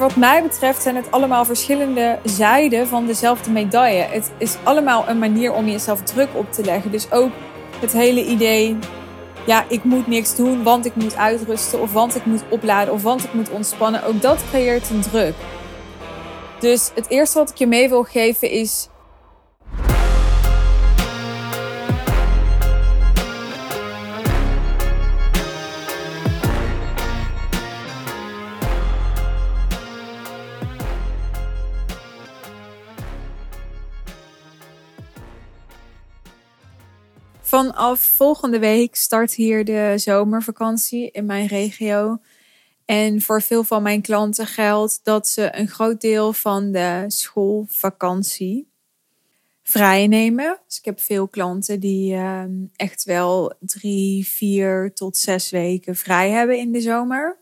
wat mij betreft zijn het allemaal verschillende zijden van dezelfde medaille. Het is allemaal een manier om jezelf druk op te leggen. Dus ook het hele idee, ja, ik moet niks doen, want ik moet uitrusten, of want ik moet opladen, of want ik moet ontspannen. Ook dat creëert een druk. Dus het eerste wat ik je mee wil geven is Vanaf volgende week start hier de zomervakantie in mijn regio. En voor veel van mijn klanten geldt dat ze een groot deel van de schoolvakantie vrij nemen. Dus ik heb veel klanten die ehm, echt wel drie, vier tot zes weken vrij hebben in de zomer.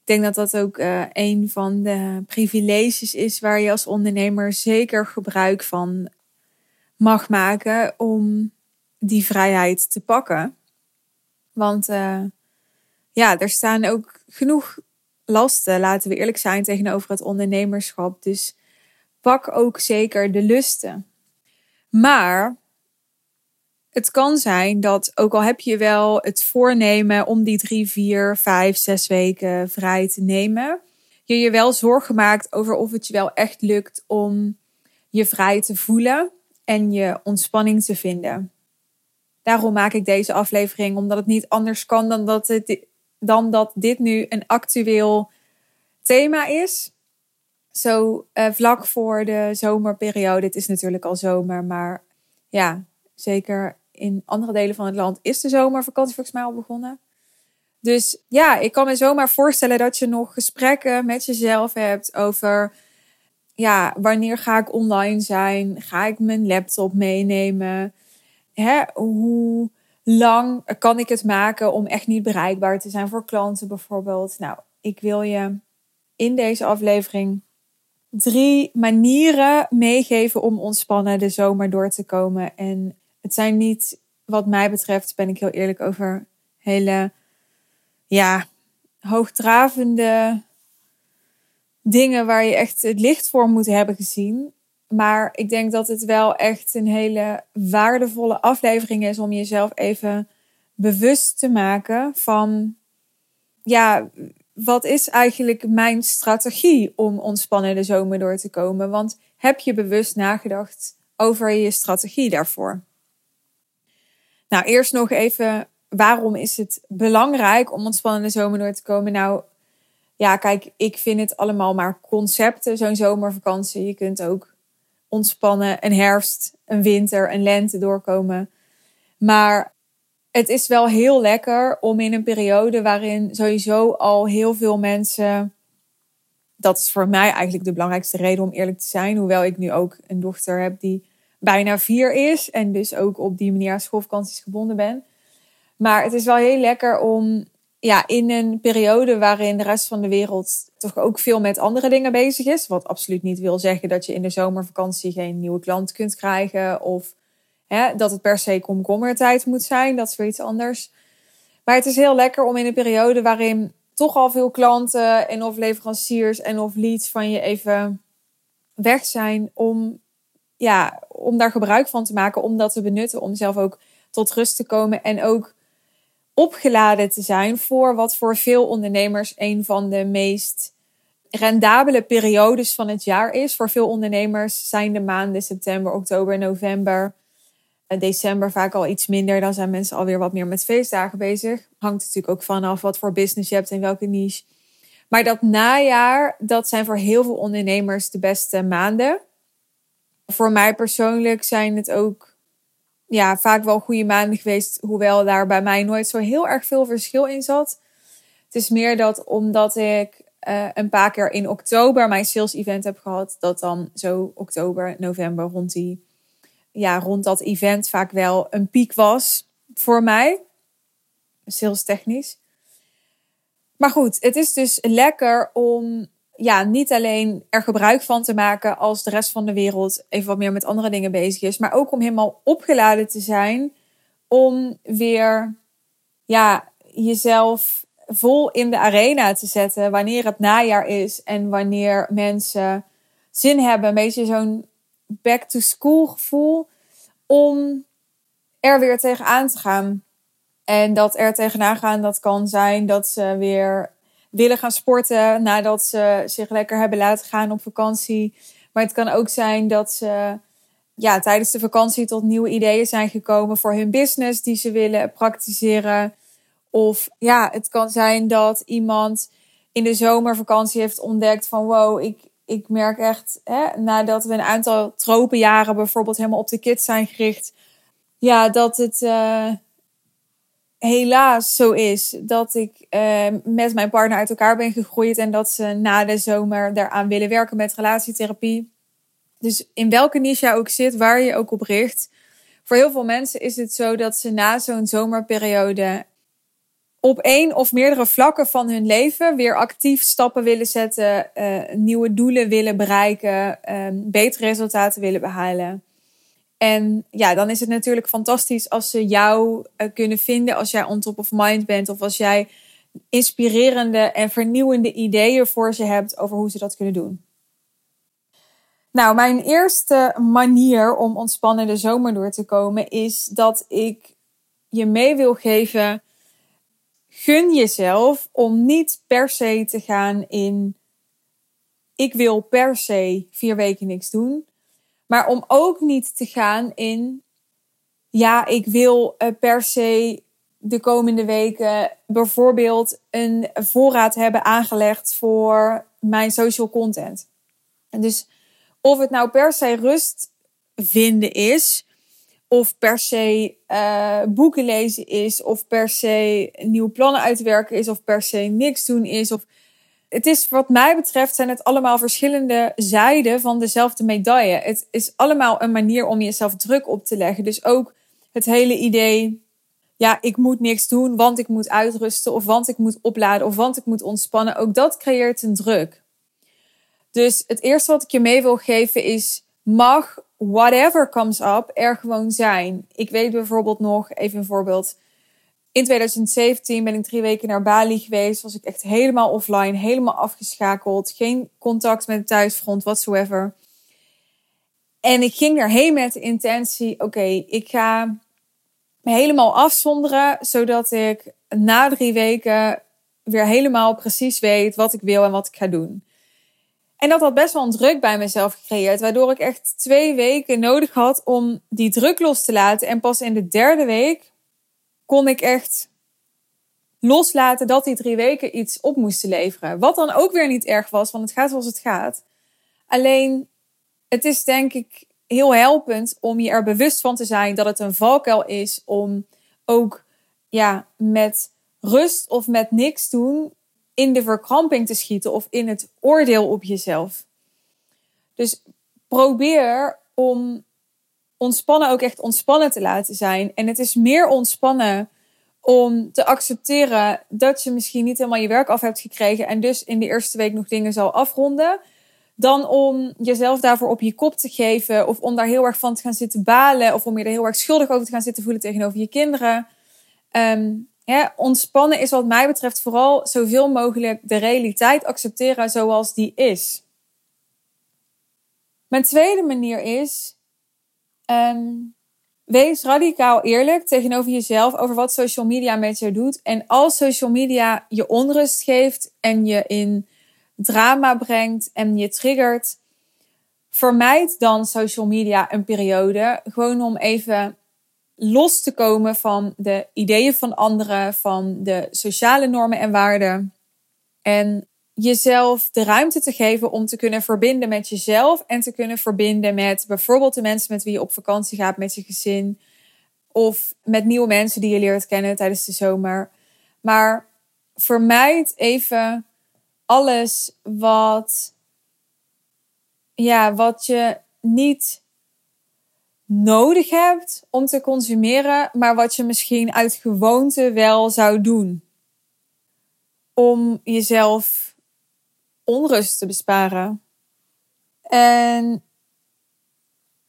Ik denk dat dat ook uh, een van de privileges is waar je als ondernemer zeker gebruik van mag maken om die vrijheid te pakken. Want uh, ja, er staan ook genoeg lasten, laten we eerlijk zijn, tegenover het ondernemerschap. Dus pak ook zeker de lusten. Maar het kan zijn dat, ook al heb je wel het voornemen om die drie, vier, vijf, zes weken vrij te nemen, je je wel zorgen maakt over of het je wel echt lukt om je vrij te voelen en je ontspanning te vinden. Daarom maak ik deze aflevering, omdat het niet anders kan dan dat, het, dan dat dit nu een actueel thema is. Zo uh, vlak voor de zomerperiode. Het is natuurlijk al zomer, maar ja, zeker in andere delen van het land is de zomervakantie volgens mij al begonnen. Dus ja, ik kan me zomaar voorstellen dat je nog gesprekken met jezelf hebt over, ja, wanneer ga ik online zijn? Ga ik mijn laptop meenemen? Hè, hoe lang kan ik het maken om echt niet bereikbaar te zijn voor klanten bijvoorbeeld. Nou, ik wil je in deze aflevering drie manieren meegeven om ontspannen de zomer door te komen. En het zijn niet, wat mij betreft, ben ik heel eerlijk over hele, ja, hoogdravende dingen waar je echt het licht voor moet hebben gezien. Maar ik denk dat het wel echt een hele waardevolle aflevering is om jezelf even bewust te maken van, ja, wat is eigenlijk mijn strategie om ontspannen de zomer door te komen? Want heb je bewust nagedacht over je strategie daarvoor? Nou, eerst nog even, waarom is het belangrijk om ontspannen de zomer door te komen? Nou, ja, kijk, ik vind het allemaal maar concepten, zo'n zomervakantie. Je kunt ook ontspannen, een herfst, een winter, een lente doorkomen. Maar het is wel heel lekker om in een periode waarin sowieso al heel veel mensen. Dat is voor mij eigenlijk de belangrijkste reden om eerlijk te zijn. Hoewel ik nu ook een dochter heb die bijna vier is. En dus ook op die manier aan schoolvakanties gebonden ben. Maar het is wel heel lekker om ja, in een periode waarin de rest van de wereld toch ook veel met andere dingen bezig is. Wat absoluut niet wil zeggen dat je in de zomervakantie geen nieuwe klant kunt krijgen. Of hè, dat het per se komkommertijd moet zijn. Dat is weer iets anders. Maar het is heel lekker om in een periode waarin toch al veel klanten en of leveranciers en of leads van je even weg zijn. Om, ja, om daar gebruik van te maken. Om dat te benutten. Om zelf ook tot rust te komen. En ook opgeladen te zijn voor wat voor veel ondernemers een van de meest rendabele periodes van het jaar is. Voor veel ondernemers zijn de maanden september, oktober, november, december vaak al iets minder. Dan zijn mensen alweer wat meer met feestdagen bezig. Hangt natuurlijk ook vanaf wat voor business je hebt en welke niche. Maar dat najaar, dat zijn voor heel veel ondernemers de beste maanden. Voor mij persoonlijk zijn het ook ja, vaak wel goede maanden geweest. Hoewel daar bij mij nooit zo heel erg veel verschil in zat. Het is meer dat omdat ik uh, een paar keer in oktober mijn sales event heb gehad. Dat dan zo oktober, november rond die, ja, rond dat event vaak wel een piek was voor mij. Sales technisch. Maar goed, het is dus lekker om ja, niet alleen er gebruik van te maken als de rest van de wereld even wat meer met andere dingen bezig is, maar ook om helemaal opgeladen te zijn om weer ja, jezelf vol in de arena te zetten wanneer het najaar is en wanneer mensen zin hebben. Een beetje zo'n back-to-school gevoel om er weer tegenaan te gaan. En dat er tegenaan gaan, dat kan zijn dat ze weer willen gaan sporten nadat ze zich lekker hebben laten gaan op vakantie. Maar het kan ook zijn dat ze ja, tijdens de vakantie tot nieuwe ideeën zijn gekomen voor hun business die ze willen praktiseren. Of ja, het kan zijn dat iemand in de zomervakantie heeft ontdekt van wow, ik, ik merk echt, hè, nadat we een aantal tropenjaren bijvoorbeeld helemaal op de kids zijn gericht, ja, dat het uh, helaas zo is dat ik uh, met mijn partner uit elkaar ben gegroeid en dat ze na de zomer daaraan willen werken met relatietherapie. Dus in welke niche je ook zit, waar je ook op richt. Voor heel veel mensen is het zo dat ze na zo'n zomerperiode op één of meerdere vlakken van hun leven weer actief stappen willen zetten, uh, nieuwe doelen willen bereiken, uh, betere resultaten willen behalen. En ja, dan is het natuurlijk fantastisch als ze jou uh, kunnen vinden als jij on top of mind bent of als jij inspirerende en vernieuwende ideeën voor ze hebt over hoe ze dat kunnen doen. Nou, mijn eerste manier om ontspannen de zomer door te komen is dat ik je mee wil geven gun jezelf om niet per se te gaan in ik wil per se vier weken niks doen. Maar om ook niet te gaan in ja, ik wil uh, per se de komende weken bijvoorbeeld een voorraad hebben aangelegd voor mijn social content. En dus of het nou per se rust vinden is, of per se uh, boeken lezen is, of per se nieuwe plannen uitwerken is, of per se niks doen is. Of... Het is, wat mij betreft, zijn het allemaal verschillende zijden van dezelfde medaille. Het is allemaal een manier om jezelf druk op te leggen. Dus ook het hele idee, ja, ik moet niks doen, want ik moet uitrusten, of want ik moet opladen, of want ik moet ontspannen. Ook dat creëert een druk. Dus het eerste wat ik je mee wil geven is, mag whatever comes up er gewoon zijn. Ik weet bijvoorbeeld nog, even een voorbeeld. In 2017 ben ik drie weken naar Bali geweest. Was ik echt helemaal offline, helemaal afgeschakeld. Geen contact met het thuisfront, whatsoever. En ik ging daarheen met de intentie: oké, ik ga me helemaal afzonderen, zodat ik na drie weken weer helemaal precies weet wat ik wil en wat ik ga doen. En dat had best wel een druk bij mezelf gecreëerd, waardoor ik echt twee weken nodig had om die druk los te laten. En pas in de derde week kon ik echt loslaten dat die drie weken iets op moesten leveren. Wat dan ook weer niet erg was, want het gaat zoals het gaat. Alleen, het is denk ik heel helpend om je er bewust van te zijn dat het een valkuil is om ook ja, met rust of met niks doen in de verkramping te schieten of in het oordeel op jezelf. Dus probeer om ontspannen ook echt ontspannen te laten zijn. En het is meer ontspannen om te accepteren dat je misschien niet helemaal je werk af hebt gekregen en dus in de eerste week nog dingen zal afronden. Dan om jezelf daarvoor op je kop te geven of om daar heel erg van te gaan zitten balen of om je er heel erg schuldig over te gaan zitten voelen tegenover je kinderen. Um, ontspannen is wat mij betreft vooral zoveel mogelijk de realiteit accepteren zoals die is. Mijn tweede manier is, um, wees radicaal eerlijk tegenover jezelf over wat social media met je doet. En als social media je onrust geeft en je in drama brengt en je triggert, vermijd dan social media een periode. Gewoon om even los te komen van de ideeën van anderen, van de sociale normen en waarden. En jezelf de ruimte te geven om te kunnen verbinden met jezelf en te kunnen verbinden met bijvoorbeeld de mensen met wie je op vakantie gaat met je gezin of met nieuwe mensen die je leert kennen tijdens de zomer. Maar vermijd even alles wat ja, wat je niet nodig hebt om te consumeren, maar wat je misschien uit gewoonte wel zou doen. Om jezelf onrust te besparen. En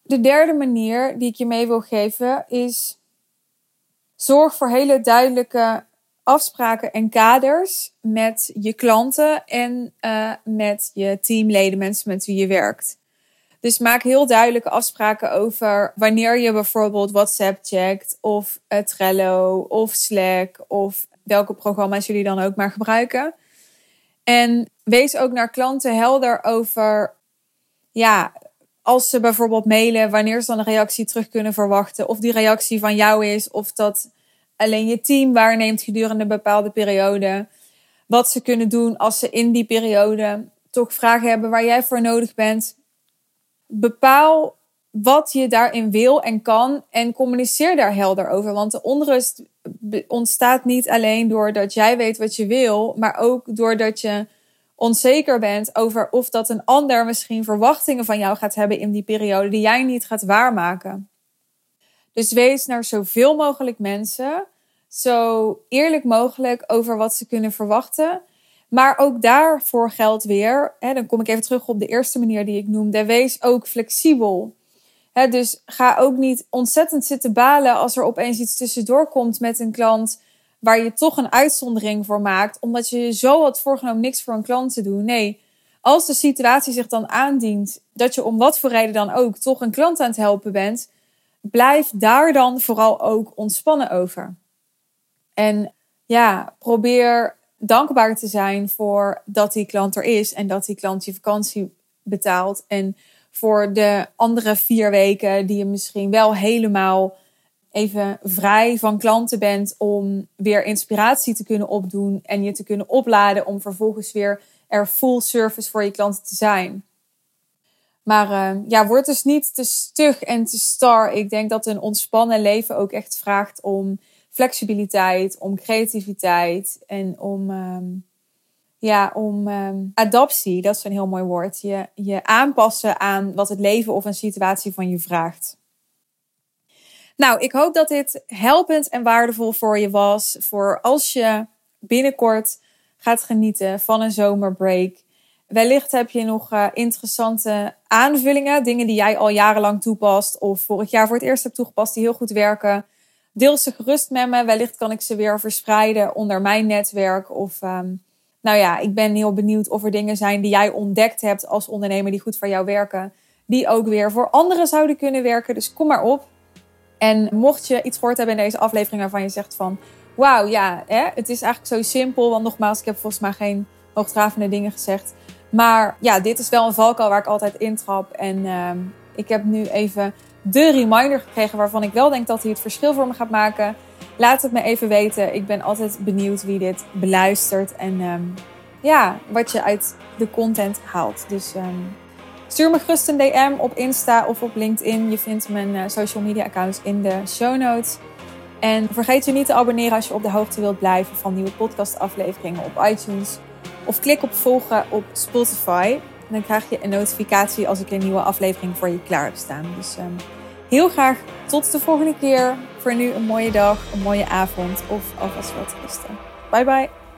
de derde manier die ik je mee wil geven is zorg voor hele duidelijke afspraken en kaders met je klanten en uh, met je teamleden, mensen met wie je werkt. Dus maak heel duidelijke afspraken over wanneer je bijvoorbeeld WhatsApp checkt, of uh, Trello, of Slack, of welke programma's jullie dan ook maar gebruiken. En wees ook naar klanten helder over, ja, als ze bijvoorbeeld mailen, wanneer ze dan een reactie terug kunnen verwachten. Of die reactie van jou is, of dat alleen je team waarneemt gedurende een bepaalde periode. Wat ze kunnen doen als ze in die periode toch vragen hebben waar jij voor nodig bent. Bepaal wat je daarin wil en kan en communiceer daar helder over. Want de onrust ontstaat niet alleen doordat jij weet wat je wil, maar ook doordat je onzeker bent over of dat een ander misschien verwachtingen van jou gaat hebben in die periode die jij niet gaat waarmaken. Dus wees naar zoveel mogelijk mensen, zo eerlijk mogelijk over wat ze kunnen verwachten. Maar ook daarvoor geldt weer, hè, dan kom ik even terug op de eerste manier die ik noemde, wees ook flexibel. Dus ga ook niet ontzettend zitten balen als er opeens iets tussendoor komt met een klant waar je toch een uitzondering voor maakt, omdat je je zo had voorgenomen niks voor een klant te doen. Nee, als de situatie zich dan aandient dat je om wat voor reden dan ook toch een klant aan het helpen bent, blijf daar dan vooral ook ontspannen over. En ja, probeer dankbaar te zijn voor dat die klant er is en dat die klant je vakantie betaalt. En voor de andere vier weken die je misschien wel helemaal even vrij van klanten bent om weer inspiratie te kunnen opdoen en je te kunnen opladen om vervolgens weer er full service voor je klanten te zijn. Maar uh, ja, word dus niet te stug en te star. Ik denk dat een ontspannen leven ook echt vraagt om flexibiliteit, om creativiteit en om, um, ja, om um, adaptie. Dat is een heel mooi woord. Je, je aanpassen aan wat het leven of een situatie van je vraagt. Nou, ik hoop dat dit helpend en waardevol voor je was. Voor als je binnenkort gaat genieten van een zomerbreak. Wellicht heb je nog uh, interessante aanvullingen, dingen die jij al jarenlang toepast of vorig jaar voor het eerst hebt toegepast die heel goed werken. Deel ze gerust met me. Wellicht kan ik ze weer verspreiden onder mijn netwerk. Of um, nou ja, ik ben heel benieuwd of er dingen zijn die jij ontdekt hebt als ondernemer die goed voor jou werken. Die ook weer voor anderen zouden kunnen werken. Dus kom maar op. En mocht je iets gehoord hebben in deze aflevering waarvan je zegt van... Wauw, ja, hè, het is eigenlijk zo simpel. Want nogmaals, ik heb volgens mij geen hoogdravende dingen gezegd. Maar ja, dit is wel een valkuil waar ik altijd intrap. En uh, ik heb nu even de reminder gekregen waarvan ik wel denk dat hij het verschil voor me gaat maken. Laat het me even weten. Ik ben altijd benieuwd wie dit beluistert. En um, ja, wat je uit de content haalt. Dus um, Stuur me gerust een DM op Insta of op LinkedIn. Je vindt mijn uh, social media accounts in de show notes. En vergeet je niet te abonneren als je op de hoogte wilt blijven van nieuwe podcastafleveringen op iTunes. Of klik op volgen op Spotify. Dan krijg je een notificatie als ik een nieuwe aflevering voor je klaar heb staan. Dus um, heel graag tot de volgende keer. Voor nu een mooie dag, een mooie avond of alvast wat rusten. Bye bye.